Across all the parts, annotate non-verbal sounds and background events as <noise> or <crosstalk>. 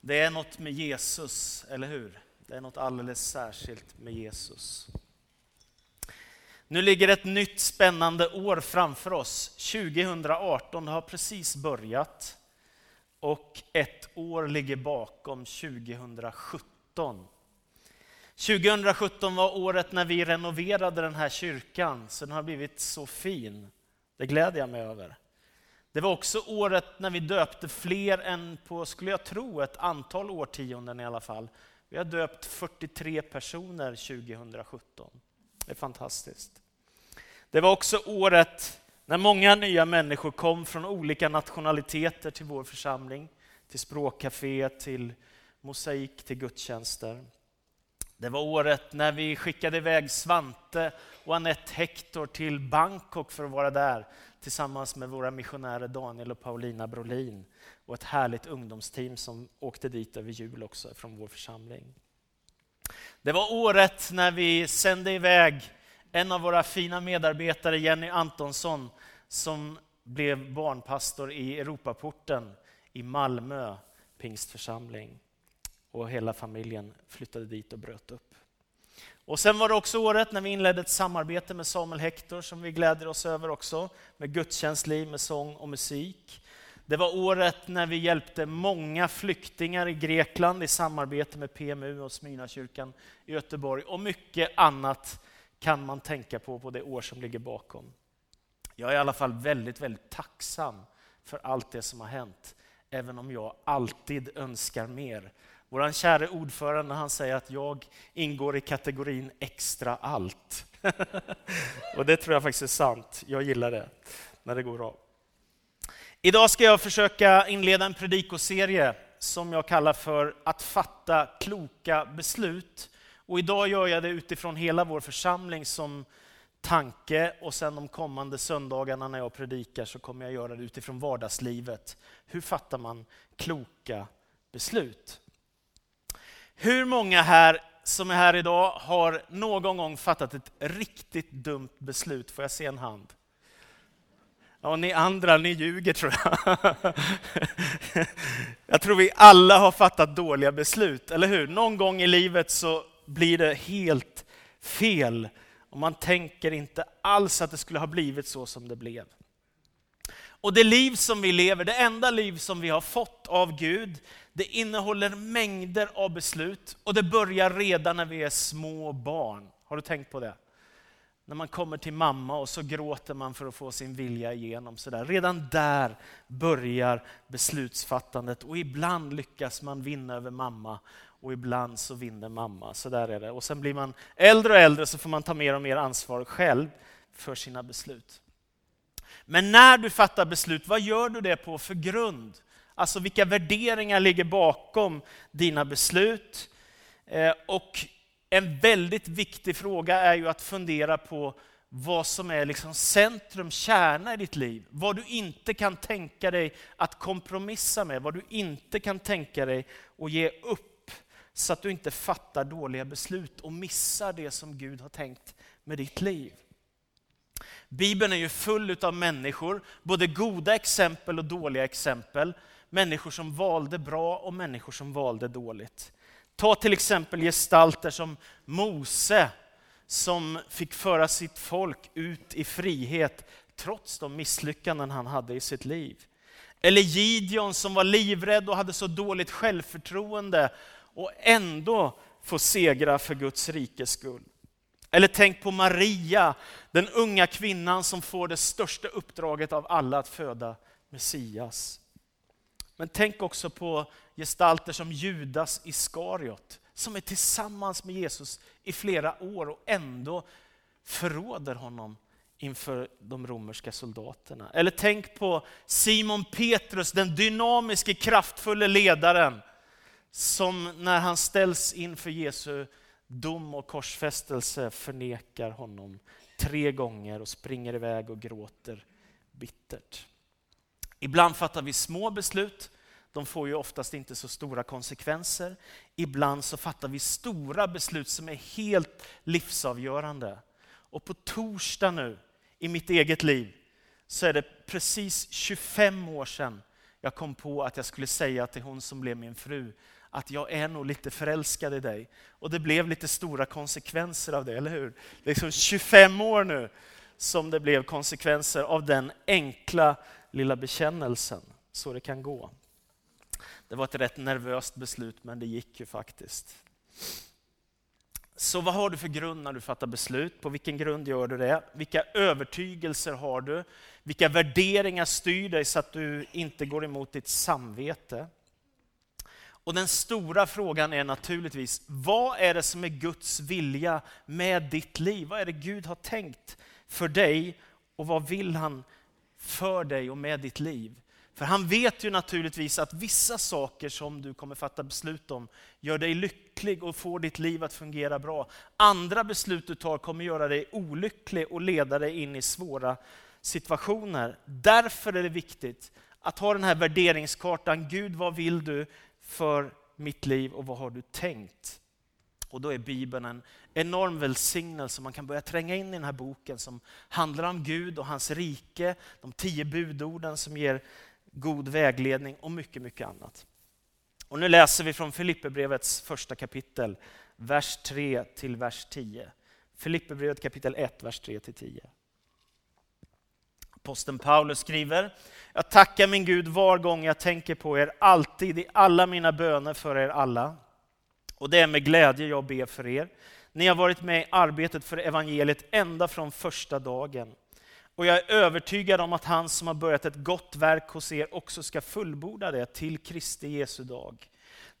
Det är något med Jesus, eller hur? Det är något alldeles särskilt med Jesus. Nu ligger ett nytt spännande år framför oss. 2018 har precis börjat och ett år ligger bakom 2017. 2017 var året när vi renoverade den här kyrkan, så den har blivit så fin. Det gläder jag mig över. Det var också året när vi döpte fler än på, skulle jag tro, ett antal årtionden i alla fall. Vi har döpt 43 personer 2017. Det är fantastiskt. Det var också året när många nya människor kom från olika nationaliteter till vår församling, till språkcafé, till mosaik, till gudstjänster. Det var året när vi skickade iväg Svante och Annette Hector till Bangkok för att vara där tillsammans med våra missionärer Daniel och Paulina Brolin och ett härligt ungdomsteam som åkte dit över jul också från vår församling. Det var året när vi sände iväg en av våra fina medarbetare, Jenny Antonsson, som blev barnpastor i Europaporten i Malmö pingstförsamling. Och hela familjen flyttade dit och bröt upp. Och sen var det också året när vi inledde ett samarbete med Samuel Hector som vi gläder oss över också, med gudstjänstliv, med sång och musik. Det var året när vi hjälpte många flyktingar i Grekland i samarbete med PMU och Smyrnakyrkan i Göteborg och mycket annat kan man tänka på på det år som ligger bakom. Jag är i alla fall väldigt, väldigt tacksam för allt det som har hänt, även om jag alltid önskar mer. Vår käre ordförande han säger att jag ingår i kategorin extra allt. <laughs> och det tror jag faktiskt är sant. Jag gillar det, när det går bra. Idag ska jag försöka inleda en predikoserie som jag kallar för att fatta kloka beslut. Och idag gör jag det utifrån hela vår församling som tanke och sen de kommande söndagarna när jag predikar så kommer jag göra det utifrån vardagslivet. Hur fattar man kloka beslut? Hur många här som är här idag har någon gång fattat ett riktigt dumt beslut? Får jag se en hand? Ja, ni andra, ni ljuger tror jag. <laughs> Jag tror vi alla har fattat dåliga beslut, eller hur? Någon gång i livet så blir det helt fel och man tänker inte alls att det skulle ha blivit så som det blev. Och det liv som vi lever, det enda liv som vi har fått av Gud, det innehåller mängder av beslut och det börjar redan när vi är små barn. Har du tänkt på det? När man kommer till mamma och så gråter man för att få sin vilja igenom. Så där. Redan där börjar beslutsfattandet och ibland lyckas man vinna över mamma och ibland så vinner mamma. Så där är det. Och sen blir man äldre och äldre så får man ta mer och mer ansvar själv för sina beslut. Men när du fattar beslut, vad gör du det på för grund? Alltså vilka värderingar ligger bakom dina beslut? Eh, och en väldigt viktig fråga är ju att fundera på vad som är liksom centrum, kärna i ditt liv. Vad du inte kan tänka dig att kompromissa med, vad du inte kan tänka dig att ge upp så att du inte fattar dåliga beslut och missar det som Gud har tänkt med ditt liv. Bibeln är ju full av människor, både goda exempel och dåliga exempel. Människor som valde bra och människor som valde dåligt. Ta till exempel gestalter som Mose, som fick föra sitt folk ut i frihet trots de misslyckanden han hade i sitt liv. Eller Gideon som var livrädd och hade så dåligt självförtroende och ändå får segra för Guds rikes skull. Eller tänk på Maria, den unga kvinnan som får det största uppdraget av alla att föda Messias. Men tänk också på gestalter som Judas Iskariot, som är tillsammans med Jesus i flera år och ändå förråder honom inför de romerska soldaterna. Eller tänk på Simon Petrus, den dynamiske, kraftfulla ledaren, som när han ställs inför Jesu dom och korsfästelse förnekar honom tre gånger och springer iväg och gråter bittert. Ibland fattar vi små beslut, de får ju oftast inte så stora konsekvenser. Ibland så fattar vi stora beslut som är helt livsavgörande. Och på torsdag nu, i mitt eget liv, så är det precis 25 år sedan jag kom på att jag skulle säga till hon som blev min fru att jag är nog lite förälskad i dig. Och det blev lite stora konsekvenser av det, eller hur? Det är liksom 25 år nu som det blev konsekvenser av den enkla lilla bekännelsen. Så det kan gå. Det var ett rätt nervöst beslut, men det gick ju faktiskt. Så vad har du för grund när du fattar beslut? På vilken grund gör du det? Vilka övertygelser har du? Vilka värderingar styr dig så att du inte går emot ditt samvete? Och den stora frågan är naturligtvis, vad är det som är Guds vilja med ditt liv? Vad är det Gud har tänkt för dig och vad vill han för dig och med ditt liv? För han vet ju naturligtvis att vissa saker som du kommer fatta beslut om gör dig lycklig och får ditt liv att fungera bra. Andra beslut du tar kommer göra dig olycklig och leda dig in i svåra situationer. Därför är det viktigt att ha den här värderingskartan. Gud, vad vill du för mitt liv och vad har du tänkt? Och då är Bibeln en enorm välsignelse. Man kan börja tränga in i den här boken som handlar om Gud och hans rike, de tio budorden som ger god vägledning och mycket, mycket annat. Och nu läser vi från Filipperbrevets första kapitel, vers 3 till vers 10. Filipperbrevet kapitel 1, vers 3 till 10. Aposteln Paulus skriver, jag tackar min Gud var gång jag tänker på er, alltid i alla mina böner för er alla. Och det är med glädje jag ber för er. Ni har varit med i arbetet för evangeliet ända från första dagen. Och jag är övertygad om att han som har börjat ett gott verk hos er också ska fullborda det till Kristi Jesu dag.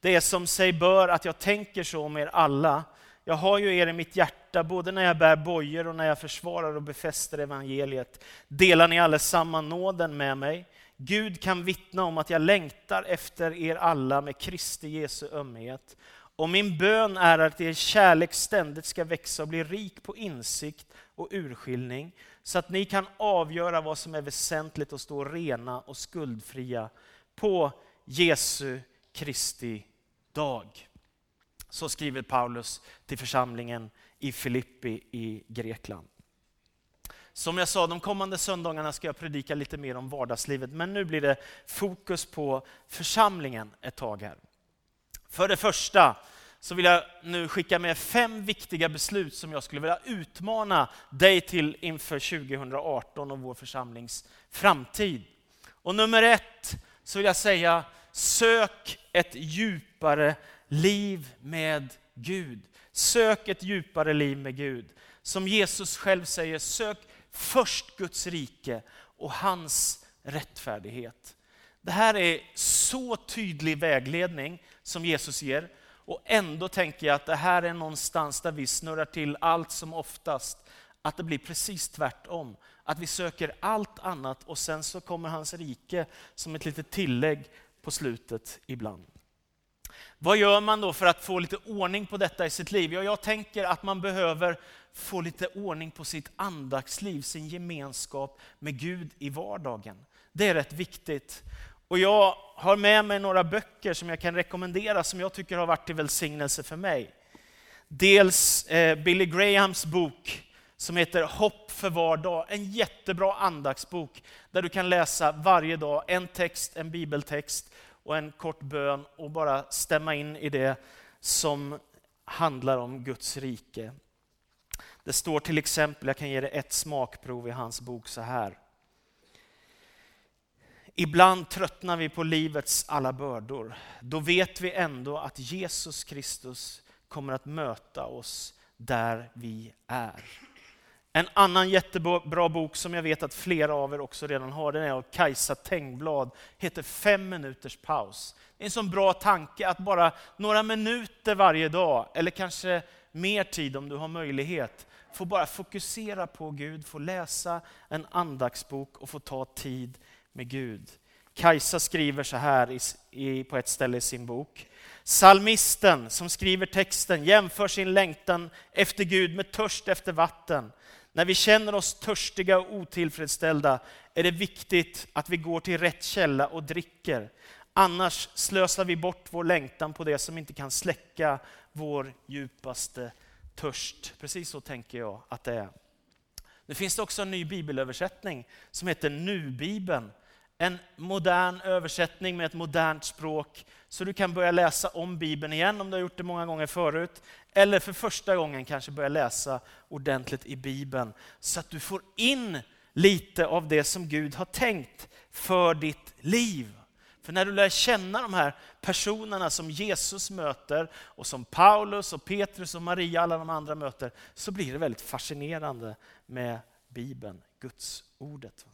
Det är som sig bör att jag tänker så om er alla. Jag har ju er i mitt hjärta, både när jag bär bojor och när jag försvarar och befäster evangeliet. Delar ni allesamman nåden med mig? Gud kan vittna om att jag längtar efter er alla med Kristi Jesu ömhet. Och min bön är att er kärlek ständigt ska växa och bli rik på insikt och urskiljning, så att ni kan avgöra vad som är väsentligt och stå rena och skuldfria på Jesu Kristi dag. Så skriver Paulus till församlingen i Filippi i Grekland. Som jag sa, de kommande söndagarna ska jag predika lite mer om vardagslivet, men nu blir det fokus på församlingen ett tag här. För det första så vill jag nu skicka med fem viktiga beslut som jag skulle vilja utmana dig till inför 2018 och vår församlings framtid. Och nummer ett så vill jag säga, sök ett djupare liv med Gud. Sök ett djupare liv med Gud. Som Jesus själv säger, sök först Guds rike och hans rättfärdighet. Det här är så tydlig vägledning som Jesus ger. Och ändå tänker jag att det här är någonstans där vi snurrar till allt som oftast. Att det blir precis tvärtom. Att vi söker allt annat och sen så kommer hans rike som ett litet tillägg på slutet ibland. Vad gör man då för att få lite ordning på detta i sitt liv? Ja, jag tänker att man behöver få lite ordning på sitt andaktsliv, sin gemenskap med Gud i vardagen. Det är rätt viktigt. Och jag har med mig några böcker som jag kan rekommendera som jag tycker har varit till välsignelse för mig. Dels eh, Billy Grahams bok som heter Hopp för var dag. En jättebra andaktsbok där du kan läsa varje dag en text, en bibeltext och en kort bön och bara stämma in i det som handlar om Guds rike. Det står till exempel, jag kan ge dig ett smakprov i hans bok så här. Ibland tröttnar vi på livets alla bördor. Då vet vi ändå att Jesus Kristus kommer att möta oss där vi är. En annan jättebra bok som jag vet att flera av er också redan har, den är av Kajsa Tengblad, heter Fem minuters paus. Det är en sån bra tanke att bara några minuter varje dag, eller kanske mer tid om du har möjlighet, få bara fokusera på Gud, få läsa en andaktsbok och få ta tid med Gud. Kajsa skriver så här i, i, på ett ställe i sin bok. Salmisten som skriver texten jämför sin längtan efter Gud med törst efter vatten. När vi känner oss törstiga och otillfredsställda är det viktigt att vi går till rätt källa och dricker. Annars slösar vi bort vår längtan på det som inte kan släcka vår djupaste törst. Precis så tänker jag att det är. Nu finns det också en ny bibelöversättning som heter Nu-bibeln en modern översättning med ett modernt språk så du kan börja läsa om Bibeln igen om du har gjort det många gånger förut. Eller för första gången kanske börja läsa ordentligt i Bibeln så att du får in lite av det som Gud har tänkt för ditt liv. För när du lär känna de här personerna som Jesus möter och som Paulus och Petrus och Maria alla de andra möter så blir det väldigt fascinerande med Bibeln, Guds ordet.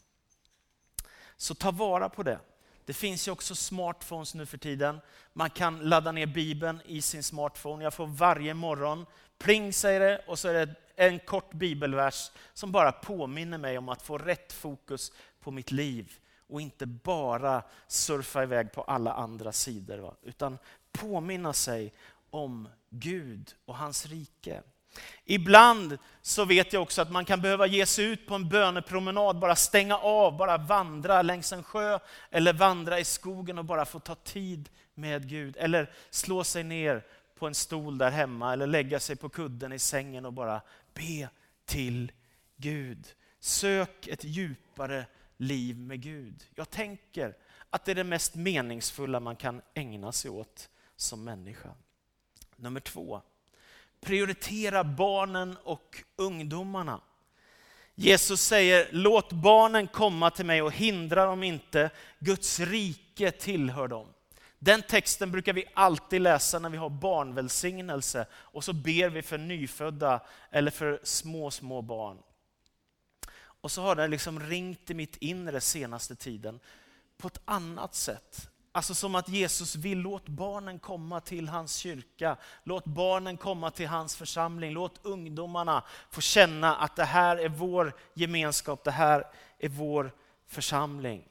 Så ta vara på det. Det finns ju också smartphones nu för tiden. Man kan ladda ner Bibeln i sin smartphone. Jag får varje morgon, pling säger det, och så är det en kort bibelvers som bara påminner mig om att få rätt fokus på mitt liv och inte bara surfa iväg på alla andra sidor. Va? Utan påminna sig om Gud och hans rike. Ibland så vet jag också att man kan behöva ge sig ut på en bönepromenad, bara stänga av, bara vandra längs en sjö eller vandra i skogen och bara få ta tid med Gud. Eller slå sig ner på en stol där hemma eller lägga sig på kudden i sängen och bara be till Gud. Sök ett djupare liv med Gud. Jag tänker att det är det mest meningsfulla man kan ägna sig åt som människa. Nummer två, prioritera barnen och ungdomarna. Jesus säger, låt barnen komma till mig och hindra dem inte, Guds rike tillhör dem. Den texten brukar vi alltid läsa när vi har barnvälsignelse och så ber vi för nyfödda eller för små, små barn. Och så har den liksom ringt i mitt inre senaste tiden på ett annat sätt. Alltså som att Jesus vill, låt barnen komma till hans kyrka. Låt barnen komma till hans församling. Låt ungdomarna få känna att det här är vår gemenskap, det här är vår församling.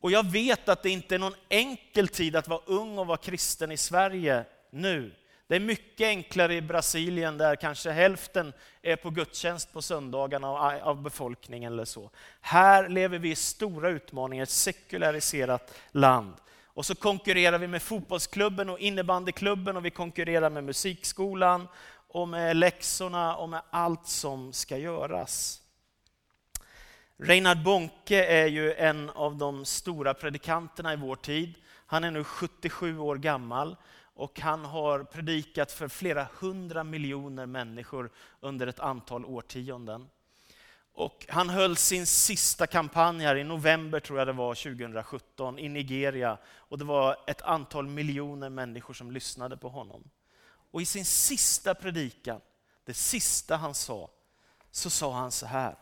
Och jag vet att det inte är någon enkel tid att vara ung och vara kristen i Sverige nu. Det är mycket enklare i Brasilien där kanske hälften är på gudstjänst på söndagarna av befolkningen eller så. Här lever vi i stora utmaningar, ett sekulariserat land. Och så konkurrerar vi med fotbollsklubben och innebandyklubben och vi konkurrerar med musikskolan och med läxorna och med allt som ska göras. Reinhard Bonke är ju en av de stora predikanterna i vår tid. Han är nu 77 år gammal och han har predikat för flera hundra miljoner människor under ett antal årtionden. Och han höll sin sista kampanj här i november, tror jag det var, 2017 i Nigeria. Och det var ett antal miljoner människor som lyssnade på honom. Och i sin sista predikan, det sista han sa, så sa han så här.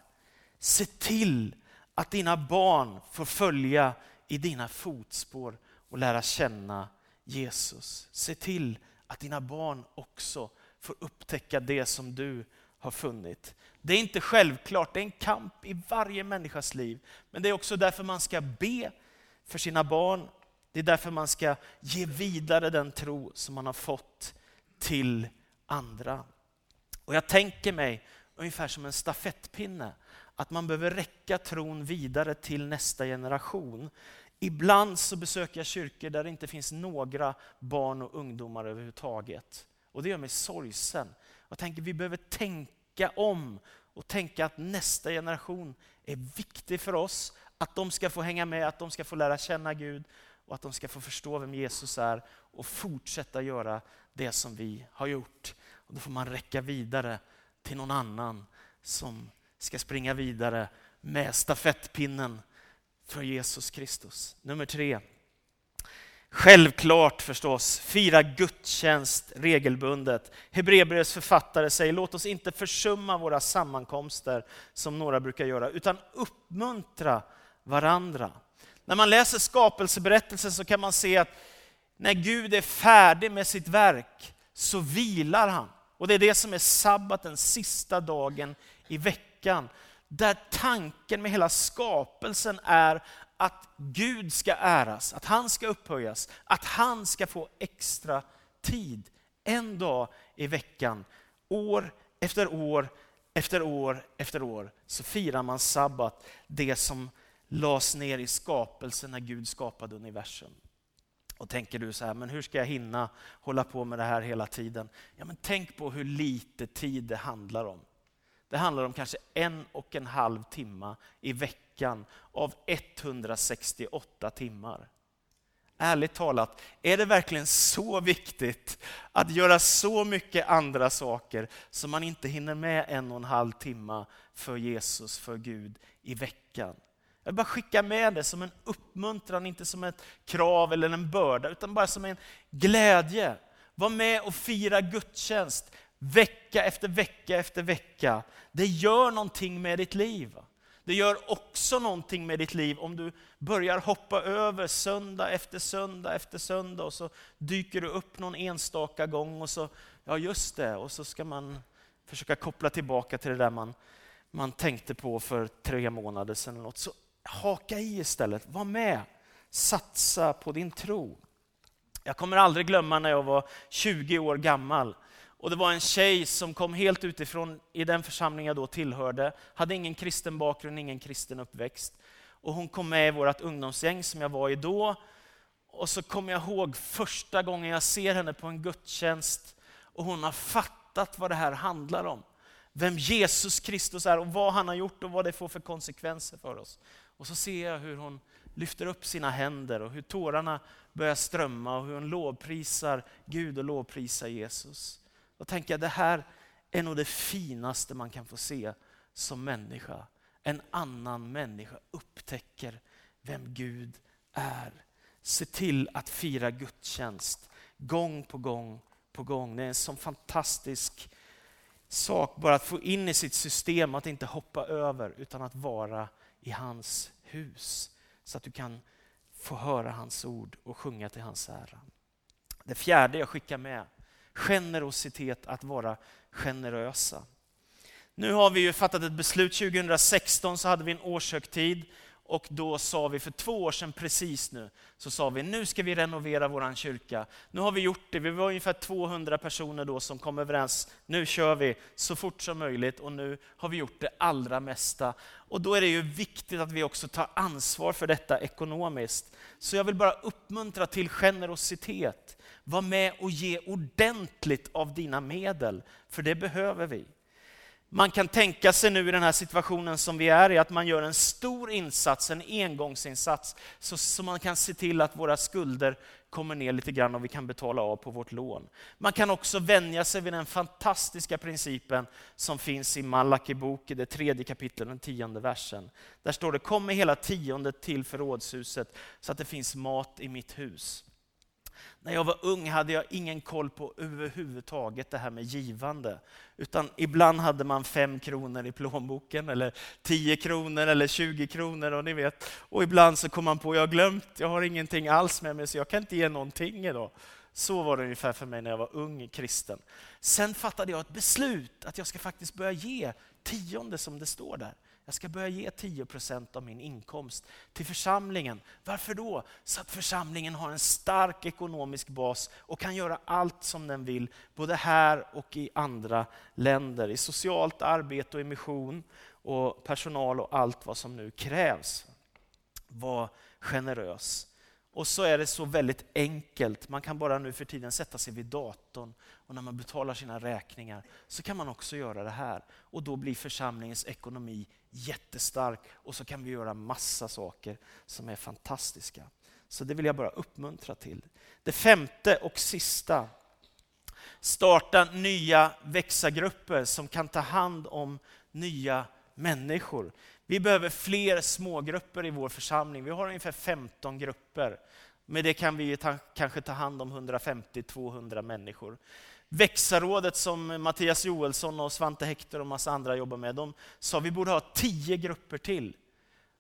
Se till att dina barn får följa i dina fotspår och lära känna Jesus. Se till att dina barn också får upptäcka det som du har funnit. Det är inte självklart, det är en kamp i varje människas liv. Men det är också därför man ska be för sina barn. Det är därför man ska ge vidare den tro som man har fått till andra. Och jag tänker mig ungefär som en stafettpinne, att man behöver räcka tron vidare till nästa generation. Ibland så besöker jag kyrkor där det inte finns några barn och ungdomar överhuvudtaget. Och det gör mig sorgsen. Jag tänker vi behöver tänka om och tänka att nästa generation är viktig för oss. Att de ska få hänga med, att de ska få lära känna Gud och att de ska få förstå vem Jesus är och fortsätta göra det som vi har gjort. Och då får man räcka vidare till någon annan som ska springa vidare med stafettpinnen för Jesus Kristus. Nummer tre. Självklart förstås, fira gudstjänst regelbundet. Hebreerbrevets författare säger, låt oss inte försumma våra sammankomster som några brukar göra, utan uppmuntra varandra. När man läser skapelseberättelsen så kan man se att när Gud är färdig med sitt verk så vilar han. Och det är det som är sabbaten, sista dagen i veckan där tanken med hela skapelsen är att Gud ska äras, att han ska upphöjas, att han ska få extra tid. En dag i veckan, år efter år efter år efter år, så firar man sabbat, det som lades ner i skapelsen när Gud skapade universum. Och tänker du så här, men hur ska jag hinna hålla på med det här hela tiden? Ja, men tänk på hur lite tid det handlar om. Det handlar om kanske en och en halv timme i veckan av 168 timmar. Ärligt talat, är det verkligen så viktigt att göra så mycket andra saker som man inte hinner med en och en halv timme för Jesus, för Gud i veckan? Jag vill bara skicka med det som en uppmuntran, inte som ett krav eller en börda, utan bara som en glädje. Var med och fira gudstjänst vecka efter vecka efter vecka. Det gör någonting med ditt liv. Det gör också någonting med ditt liv om du börjar hoppa över söndag efter söndag efter söndag och så dyker du upp någon enstaka gång och så, ja just det, och så ska man försöka koppla tillbaka till det där man, man tänkte på för tre månader sedan. Eller något. Så haka i istället, var med, satsa på din tro. Jag kommer aldrig glömma när jag var 20 år gammal och det var en tjej som kom helt utifrån i den församling jag då tillhörde, hade ingen kristen bakgrund, ingen kristen uppväxt. Och hon kom med i vårt ungdomsgäng som jag var i då. Och så kommer jag ihåg första gången jag ser henne på en gudstjänst och hon har fattat vad det här handlar om. Vem Jesus Kristus är och vad han har gjort och vad det får för konsekvenser för oss. Och så ser jag hur hon lyfter upp sina händer och hur tårarna börjar strömma och hur hon lovprisar Gud och lovprisar Jesus. Då tänker jag det här är nog det finaste man kan få se som människa. En annan människa upptäcker vem Gud är. Se till att fira gudstjänst gång på gång på gång. Det är en sån fantastisk sak bara att få in i sitt system, att inte hoppa över utan att vara i hans hus. Så att du kan få höra hans ord och sjunga till hans ära. Det fjärde jag skickar med generositet, att vara generösa. Nu har vi ju fattat ett beslut, 2016 så hade vi en årshögtid och då sa vi för två år sedan precis nu, så sa vi nu ska vi renovera vår kyrka. Nu har vi gjort det, vi var ungefär 200 personer då som kom överens, nu kör vi så fort som möjligt och nu har vi gjort det allra mesta. Och då är det ju viktigt att vi också tar ansvar för detta ekonomiskt. Så jag vill bara uppmuntra till generositet. Var med och ge ordentligt av dina medel, för det behöver vi. Man kan tänka sig nu i den här situationen som vi är i, att man gör en stor insats, en engångsinsats, så, så man kan se till att våra skulder kommer ner lite grann och vi kan betala av på vårt lån. Man kan också vänja sig vid den fantastiska principen som finns i Malaki bok, i det tredje kapitlet, den tionde versen. Där står det, kom med hela tionde till förrådshuset så att det finns mat i mitt hus. När jag var ung hade jag ingen koll på överhuvudtaget det här med givande. Utan ibland hade man fem kronor i plånboken, eller tio kronor eller 20 kronor. Och ni vet. Och ibland så kom man på, jag har glömt, jag har ingenting alls med mig så jag kan inte ge någonting idag. Så var det ungefär för mig när jag var ung kristen. Sen fattade jag ett beslut att jag ska faktiskt börja ge tionde som det står där. Jag ska börja ge 10% av min inkomst till församlingen. Varför då? Så att församlingen har en stark ekonomisk bas och kan göra allt som den vill, både här och i andra länder. I socialt arbete och i mission och personal och allt vad som nu krävs. Var generös. Och så är det så väldigt enkelt. Man kan bara nu för tiden sätta sig vid datorn och när man betalar sina räkningar så kan man också göra det här. Och då blir församlingens ekonomi jättestark och så kan vi göra massa saker som är fantastiska. Så det vill jag bara uppmuntra till. Det femte och sista. Starta nya växargrupper som kan ta hand om nya människor. Vi behöver fler smågrupper i vår församling. Vi har ungefär 15 grupper. Med det kan vi ta, kanske ta hand om 150-200 människor. Växarådet som Mattias Joelsson och Svante Hector och massa andra jobbar med, de sa att vi borde ha tio grupper till.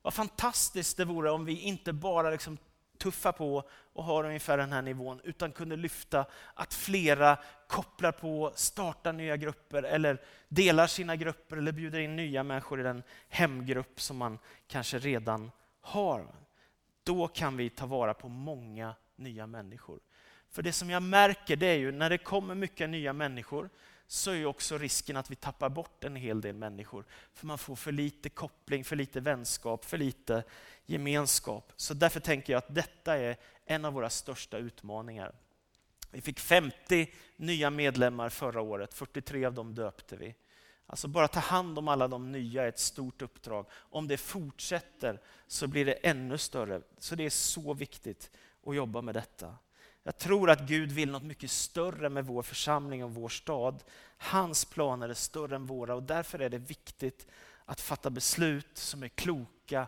Vad fantastiskt det vore om vi inte bara liksom tuffar på och har ungefär den här nivån, utan kunde lyfta att flera kopplar på, startar nya grupper eller delar sina grupper eller bjuder in nya människor i den hemgrupp som man kanske redan har. Då kan vi ta vara på många nya människor. För det som jag märker det är ju när det kommer mycket nya människor så är ju också risken att vi tappar bort en hel del människor. För man får för lite koppling, för lite vänskap, för lite gemenskap. Så därför tänker jag att detta är en av våra största utmaningar. Vi fick 50 nya medlemmar förra året, 43 av dem döpte vi. Alltså bara ta hand om alla de nya är ett stort uppdrag. Om det fortsätter så blir det ännu större. Så det är så viktigt att jobba med detta. Jag tror att Gud vill något mycket större med vår församling och vår stad. Hans planer är större än våra och därför är det viktigt att fatta beslut som är kloka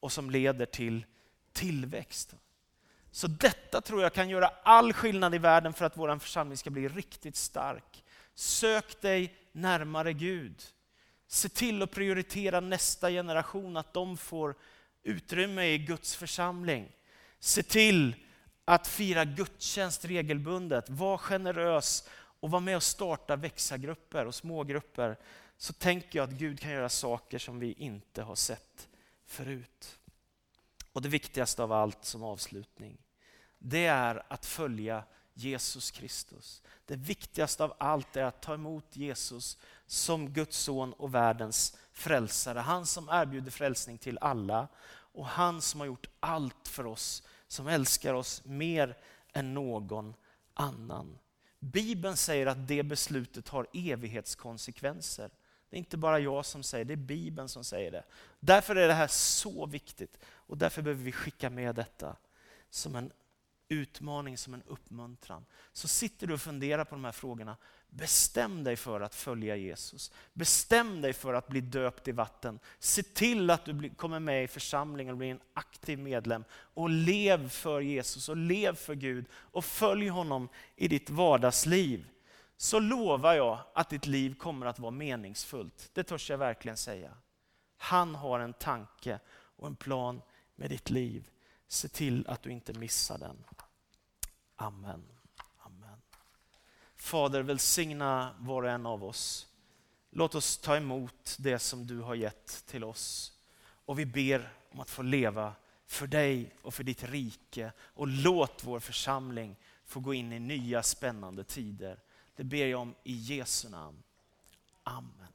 och som leder till tillväxt. Så detta tror jag kan göra all skillnad i världen för att vår församling ska bli riktigt stark. Sök dig närmare Gud. Se till att prioritera nästa generation, att de får utrymme i Guds församling. Se till att fira gudstjänst regelbundet. Var generös och var med och starta växargrupper och smågrupper. Så tänker jag att Gud kan göra saker som vi inte har sett förut. Och det viktigaste av allt som avslutning, det är att följa Jesus Kristus. Det viktigaste av allt är att ta emot Jesus som Guds son och världens frälsare. Han som erbjuder frälsning till alla och han som har gjort allt för oss, som älskar oss mer än någon annan. Bibeln säger att det beslutet har evighetskonsekvenser. Det är inte bara jag som säger det, det är Bibeln som säger det. Därför är det här så viktigt och därför behöver vi skicka med detta som en utmaning, som en uppmuntran. Så sitter du och funderar på de här frågorna, bestäm dig för att följa Jesus. Bestäm dig för att bli döpt i vatten. Se till att du kommer med i församlingen och blir en aktiv medlem. Och lev för Jesus och lev för Gud och följ honom i ditt vardagsliv. Så lovar jag att ditt liv kommer att vara meningsfullt. Det törs jag verkligen säga. Han har en tanke och en plan med ditt liv. Se till att du inte missar den. Amen. Fader, välsigna var och en av oss. Låt oss ta emot det som du har gett till oss. Och vi ber om att få leva för dig och för ditt rike. Och låt vår församling få gå in i nya spännande tider. Det ber jag om i Jesu namn. Amen.